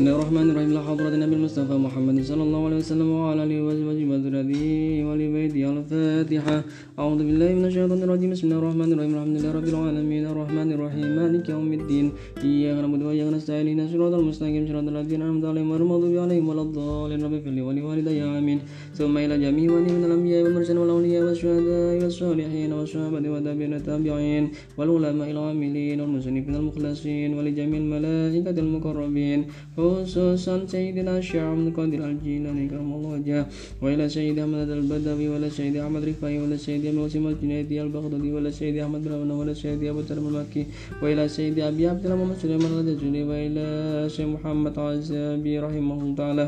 بسم الله الرحمن الرحيم لحضرة النبي المصطفى محمد صلى الله عليه وسلم وعلى آله وأزواجه وذريته ولبيته الفاتحة أعوذ بالله من الشيطان الرجيم. بسم الله الرحمن الرحيم. الحمد لله رب العالمين. الرحمن الرحيم. مالك يوم الدين. إياك نعبد وإياك نستعين. اهدنا الصراط المستقيم. صراط الذين أنعمت عليهم غير المغضوب عليهم ولا الضالين. رب اغفر لي ولوالدي. آمين. ثم إلى جميع ولي من الأنبياء والمرسلين والأولياء والشهداء والصالحين والصحابة والتابعين التابعين والعلماء العاملين والمسلمين المخلصين ولجميع الملائكة المقربين. خصوصا سيدنا الشيخ عبد القادر الجيلاني كرم الله وجهه. وإلى سيد أحمد البدوي ولا سيد أحمد رفاعي ولا سيد أبي وسيم الجنيدي البغدادي ولا سيد أحمد بن ولا سيد أبو ترم المكي وإلى سيد أبي عبد الله محمد سليمان الرجلي وإلى سيد محمد عزابي رحمه الله تعالى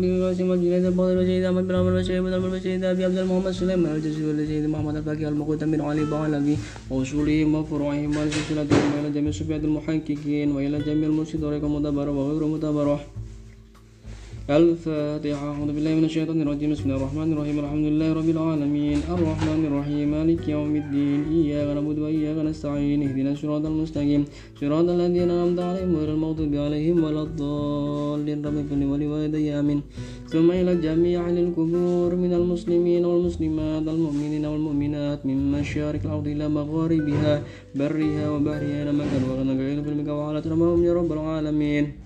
بقاسم الجنيد البغدادي وسيد أحمد بن وسيد أبو ترم وسيد أبي عبد الله محمد سليمان الجزري ولا سيد محمد الفاكهة المقدم بن علي بعلوي وأصولهم وفروعهم وسلسلتهم وإلى جميع صفات المحققين وإلى جميع المرشد طريق المدبر وغير مدبره الفاتحة. أعوذ بالله من الشيطان الرجيم. بسم الله الرحمن الرحيم. الحمد لله رب العالمين. الرحمن الرحيم. مالك يوم الدين. إياك نعبد وإياك نستعين. اهدنا الصراط المستقيم. صراط الذين أنعمت عليهم غير المغضوب عليهم ولا الضالين. رب اغفر لي ولوالدي. آمين. ثم إلى جميع أهل من المسلمين والمسلمات المؤمنين والمؤمنات من مشارق الأرض إلى مغاربها برها وبحرها إلى مكان وغنى في المكان وعلى يا رب العالمين.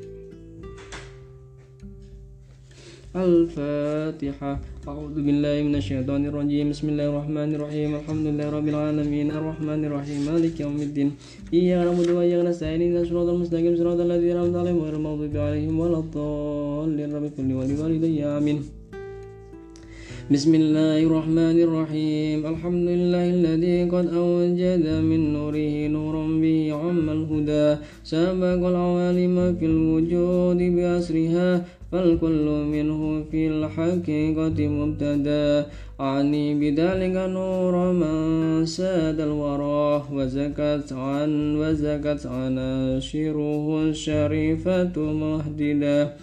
الفاتحة. أعوذ بالله من الشيطان الرجيم. بسم الله الرحمن الرحيم. الحمد لله رب العالمين. الرحمن الرحيم. مالك يوم الدين. إياك نعبد وإياك نستعين. إن الصراط المستقيم. صراط الذين أنعمت عليهم غير المغضوب عليهم ولا الضالين. رب كل ولوالدي. آمين. بسم الله الرحمن الرحيم. الحمد لله الذي قد أوجد من نوره نورا به عم الهدى. سبق العوالم في الوجود بأسرها. فالكل منه في الحقيقة مبتدأ. أعني بذلك نور من ساد الورى وزكت عن وزكت عناشره الشريفة مهددا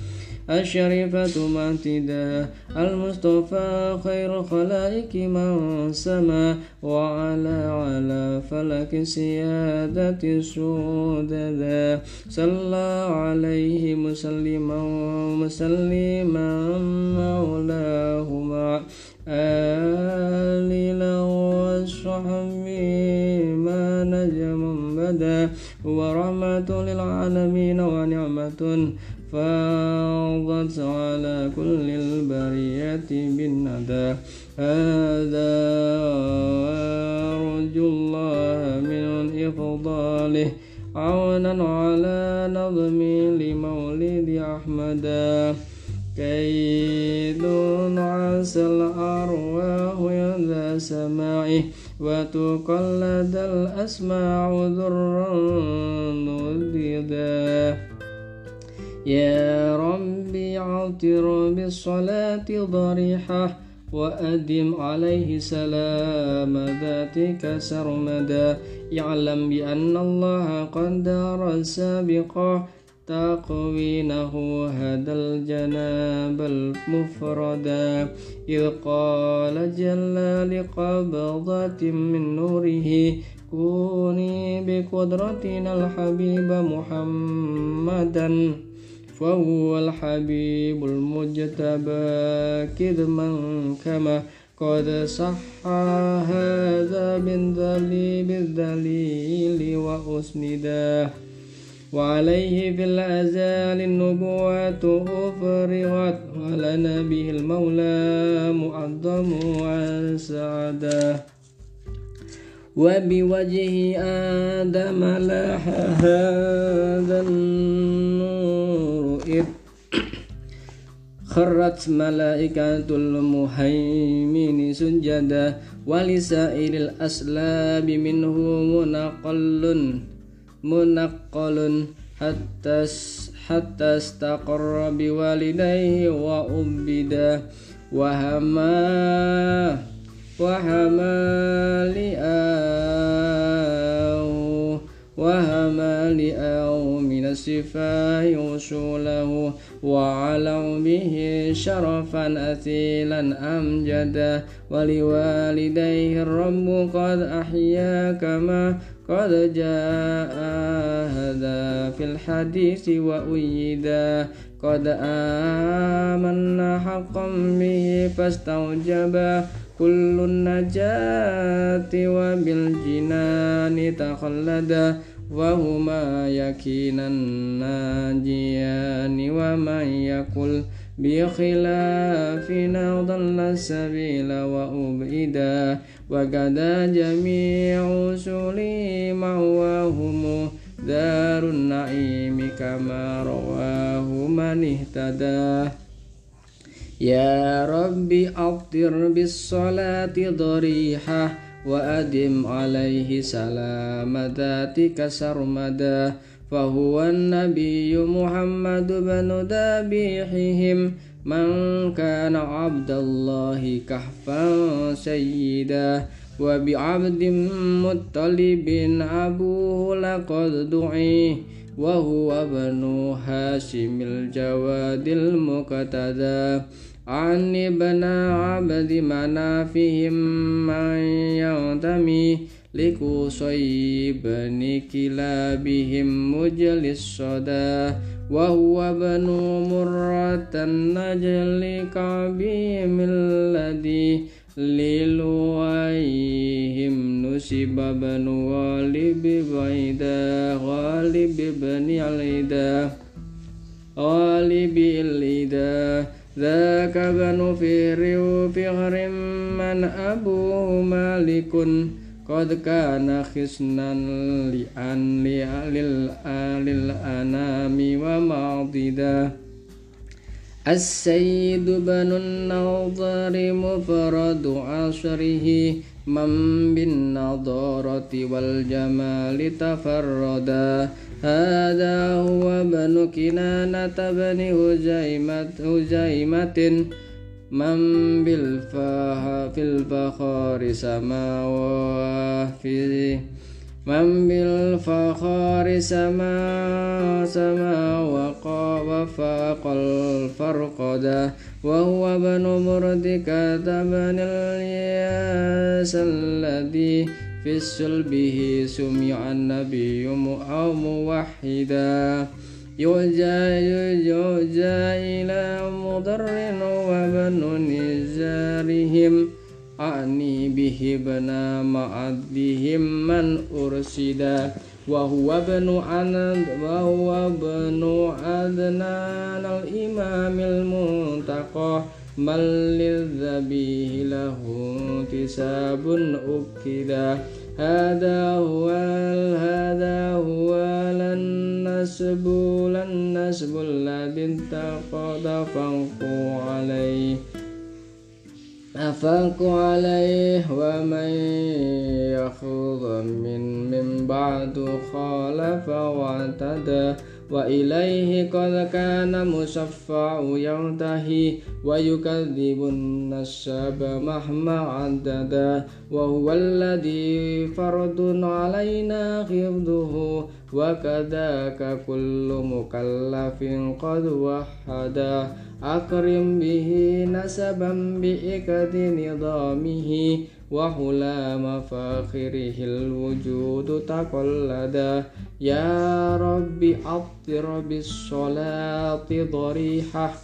الشريفة معتدا المصطفى خير الخلائق من سما. وعلى على فلك سيادة سوددا. صلى عليه مسلما مسلما مولاه مع آل وصحبه ما نجم بدا. ورحمة للعالمين ونعمة فاضت الأسماع ذرا نذدا يا ربي عطر بالصلاة ضريحة وأدم عليه سلام ذاتك سرمدا. يعلم بأن الله قدر سابقا. تقوينه هدى الجناب المفردا. إذ قال جل لقبضة من نوره كوني بقدرتنا الحبيب محمدا فهو الحبيب المجتبى. كذما كما قد صح هذا بالدليل بالدليل وأسندا وعليه في الأزال النبوات أفرغت ولنا به المولى مؤظم وسعدا وبوجه آدم لاح هذا النور إذ خرت ملائكة المهيمن سجدا ولسائر الأسلاب منه منقل منقل حتى حتى استقر بوالديه وأبدا وهما وهما لآه من السفاه وصوله وعلوا به شرفا أثيلا أمجدا ولوالديه الرب قد أحيا كما قد جاء هذا في الحديث وأيدا قد آمنا حقا به فاستوجبا. kullun najati wa bil jinani takhallada wa huma yakinan najiyani wa man yakul bi khilafina dhalla sabila wa ubida wa gada jami'u sulima wa humu darun na'imi kama rawahu man ihtadah يا رب أفطر بالصلاة ضريحة وأدم عليه سلام ذاتك سرمدا فهو النبي محمد بن ذبيحهم من كان عبد الله كحفا سيدا وبعبد مطلب أبوه لقد دعي وهو ابن هاشم الجواد المقتدى. عن ابن عبد منافهم من ينتمي لكوصي بن كلابهم مجل الصدى. وهو ابن مرة النجل كعبهم الذي للويهم نسب بن غالب بعيدا غالب بن عليدا غالب الإدا ذاك بن فهر فهر من أبوه مالك قد كان خسنا لأن للأنام ومعضدا السيد بن النظر مفرد عصره من بالنضارة والجمال تفردا هذا هو بن كنانة بن هجيمة, هجيمة من بالفاه في الفخار سماواه في من بالفخار سما سما وقا وفاق الفرقدا وهو ابن مردك بن الياس الذي في سلبه سمع النبي أو موحدا. يرجى يرجى إلى مضر وبن نزارهم. أعني به بنا معدهم من أرسدا وهو ابن عدن وهو ابن عدنان الإمام المنتقى. من للذبيه له انتساب أكدا هذا هو هذا هو لن نسب لن نسب الذي انتقد فانقوا عليه. أفاق عليه ومن يخوض من من بعد خالف واعتدى. وإليه قد كان مشفع ينتهي ويكذب النسب مهما عددا وهو الذي فرض علينا حفظه وكذاك كل مكلف قد وحدا أكرم به نسبا بإكد نظامه وحلا مفاخره الوجود تقلدا يا رب أطر بالصلاة ضريحة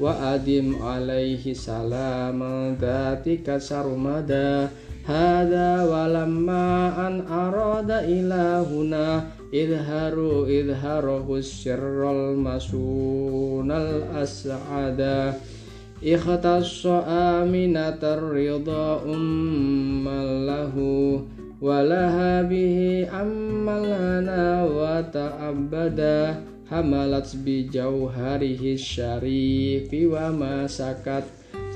وأدم عليه سلام ذاتك سرمدا هذا ولما أن أراد إلهنا إظهار إظهاره السر المسون الأسعدا اختص آمنة الرضا أما له ولها به أما لنا وتأبدا حملت بجوهره الشريف وما سكت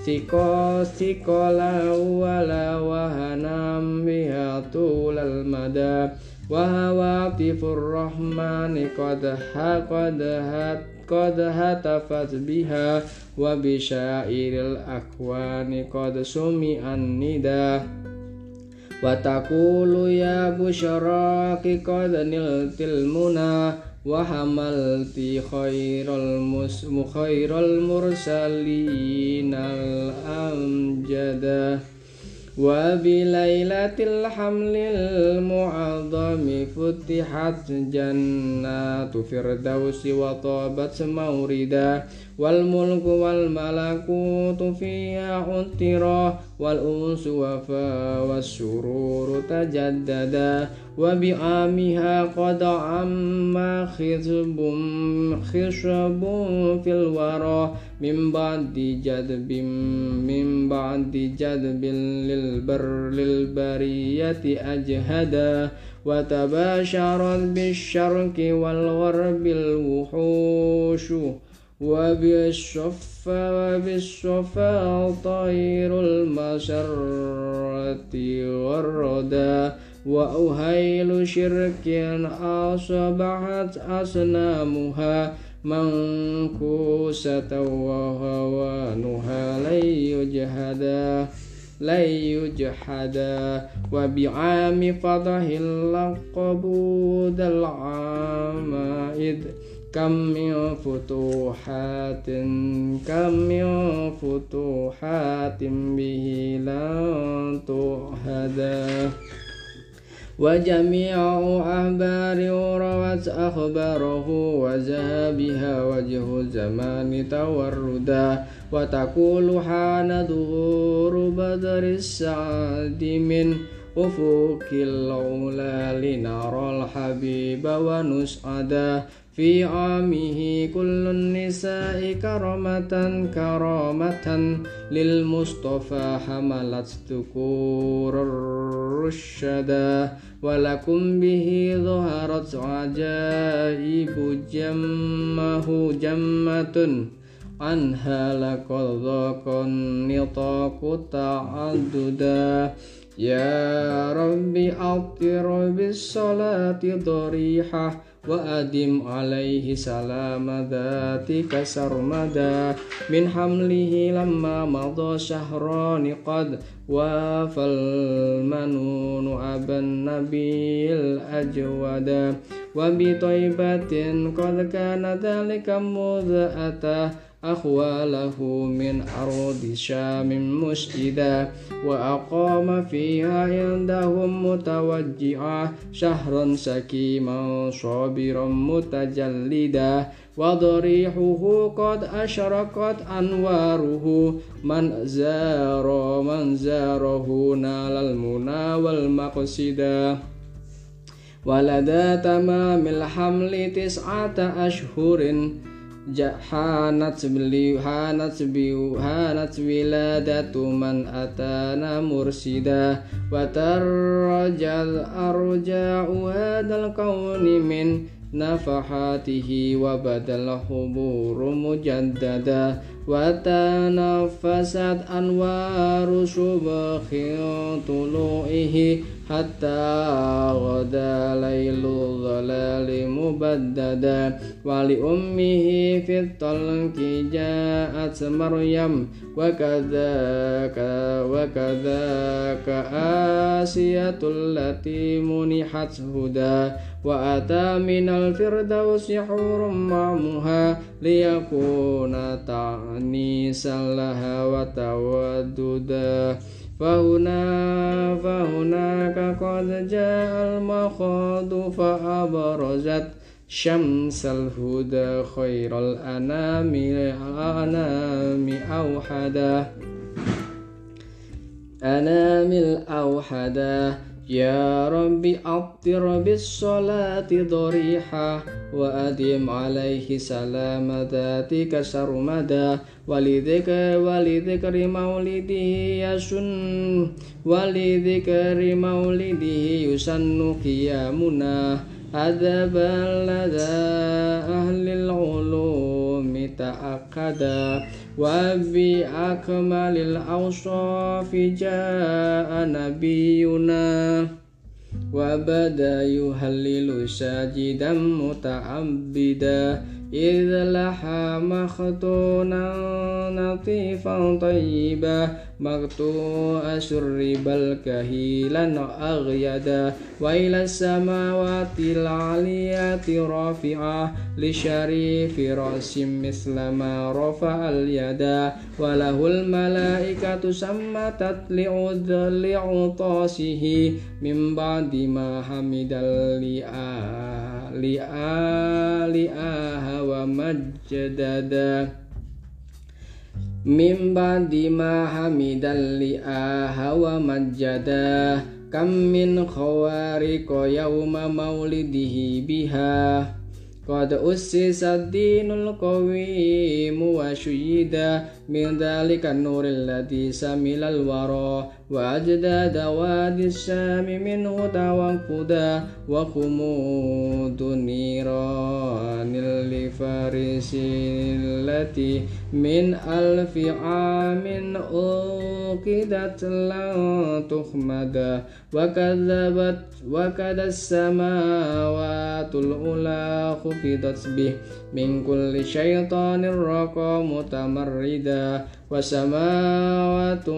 ثقة ثقلا ولا وهنا بها طول المدى وهواتف الرحمن قد قد قد هتفت بها وبشائر الأكوان قد سمع النداء وتقول يا بشراك قد نلت المنى وحملت خير المس خير المرسلين الأمجد وبليلة الحمل المعظم فتحت جنات فردوس وطابت موردا والملك والملكوت فيها عطرا والأنس وفا والسرور تجددا وبعامها قد عم خصب خشب في الورى من بعد جذب من بعد جذب للبر للبرية أجهدا وتباشرت بالشرق والغرب الوحوش وبالصفا وبالصفا طير المسرة والردى وأهيل شرك أصبحت أصنامها منكوسة وهوانها لن يجهدا لن يجحدا وبعام فضح اللقب ذا العمائد كم من فتوحات كم من فتوحات به لن تهدى وجميع أخبار روت أخباره وذهبها وجه الزمان توردا وتقول حان ظهور بدر السعد من أفق العلا لنرى الحبيب ونسعدا في عامه كل النساء كرمة كرامة للمصطفى حملت ذكور الرشدا ولكم به ظهرت عجائب جمه جمة عنها لقد ضاق النطاق تعددا يا ربي أطر بالصلاة ضريحة وأدم عليه سلام ذاتك سرمدا. من حمله لما مضى شهران قد وافى المنون أبا النبي الأجود. وبطيبة قد كان ذلك مذ أتى أخواله من أرض شام مسجدا وأقام فيها عندهم متوجعا شهرا سكيما صابرا متجلدا. وضريحه قد أشرقت أنواره من زار من زاره نال المنى والمقصدا ولدى تمام الحمل تسعة أشهر Jahanat beliau hanat sebiu hanat wiladatu man atana mursida wa tarrajal arja'u hadal kauni min nafahatihi wabadal huburu mujaddada. Wa tanafasat anwaru subhi tulu'ihi hatta ghada lailul dhalali mubaddada wali ummihi fit talqi ja'at maryam wa kadzaka wa kadzaka asiyatul lati munihat huda wa ata minal firdausi hurum mamuha liyakuna ta'ni salaha wa tawadduda فهنا فهناك قد جاء المخاض فأبرزت شمس الهدى خير الأنام الأنام أوحدا أنام الأوحدا يا ربي أطر بالصلاة ضريحة وأدم عليه سلام ذاتك سرمدا ولذكر ولذكر مولده يسن ولذكر مولده يسن قيامنا أدبا لدى أهل العلوم تأكدا وبأكمل الأوصاف جاء نبينا. وبدا يهلل ساجدا متعبدا. إذ لحى مختونا لطيفا طيبا مقطوع شرب الكهيلا أغيدا وإلى السماوات العليات رافعة لشريف رأس مثل ما رفع اليدا وله الملائكة سمتت لعطاسه من بعد ما حمد لآلئها ومجددا من بعد ما حمد لآها ومجدا كم من خوارق يوم مولده بها قد أسس الدين القويم وشيدا من ذلك النور الذي سمل الورى وأجداد وادي الشام منه توقدا وخمود نيران لفارس التي من ألف عام أوقدت لن تخمدا وكذبت وكذا السماوات الأولى خفضت به من كل شيطان رقى متمردا وسماوات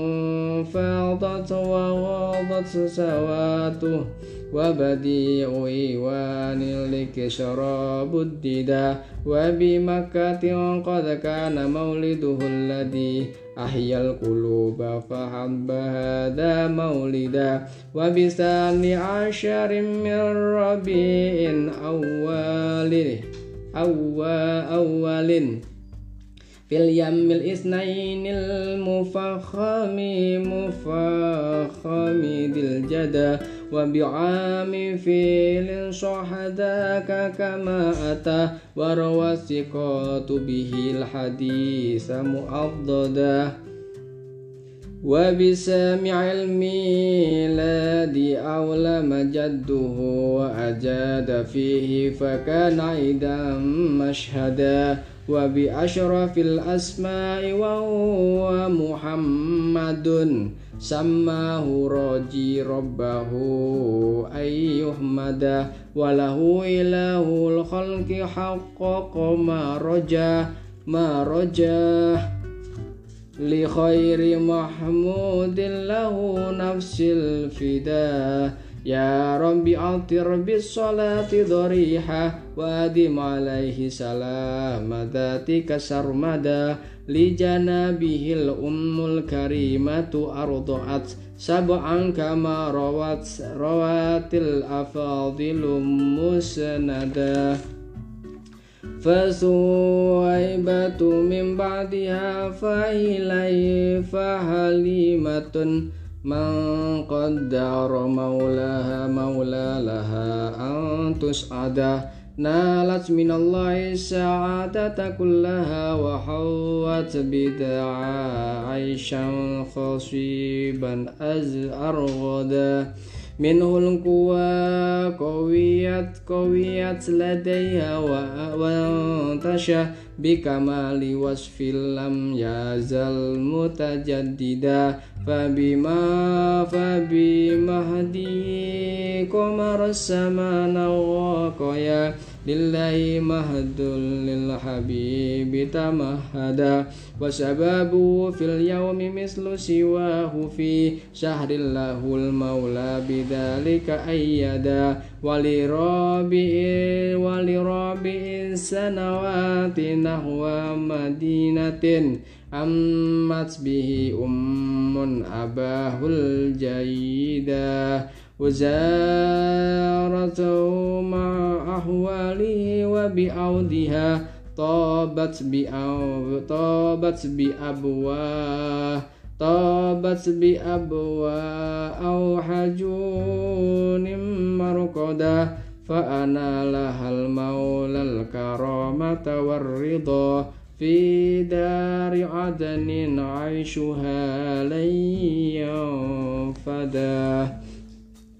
فاضت وغاضت سواته وبديع إيوان لك شراب الددا وبمكة قد كان مولده الذي أحيا القلوب فحب هذا مولدا وبثاني عشر من ربيع أول أول, أول في اليم الاثنين المفخم مفخم ذي الجدى وبعام فيل صحداك كما أتى وروى الثقات به الحديث مؤضدا. وبسامع الميلاد أولم جده وأجاد فيه فكان عيدا مشهدا. وبأشرف الأسماء وهو محمد sammahu roji robbahu ayyuhmada walahu ilahul lkhalki haqqaqa ma roja ma roja. Li khairi mahmudin lahu nafsil fidah نفس الفداء يا رب عطر بالصلاة ضريحة وأدم عليه سلام ذاتك سرمدا لجنابه الأم الكريمة أرضعت سبعا كما روت روات الأفاضل مسندا فثويبة من بعدها فإليه فحليمة من قدر مولاها مولى لها أن تسعد. نالت من الله السعادة كلها وحوت بدعا عيشا خصيبا أز أرغدا منه القوى قويت قويت لديها وانتشى بكمال وصف لم يزل متجددا فبما فبمهدي قمر السماء نواقيا lillahi mahadul lil habibi tamahada wa syababu fil yaumi mislu siwahu fi syahril maula bidzalika ayyada wali rabi'i sanawati nahwa madinatin ammat bihi ummun abahul jayidah وزارته مع أحواله وبعودها طابت بأو طابت بأبواه طابت بأبواه أو حجون مرقدا فأنا لها المولى الكرامة والرضا في دار عدن عيشها لن ينفدا.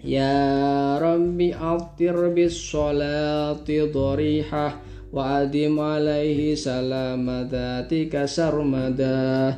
يا رب أطر بالصلاة ضريحة وأدم عليه سلام ذاتك سرمدا.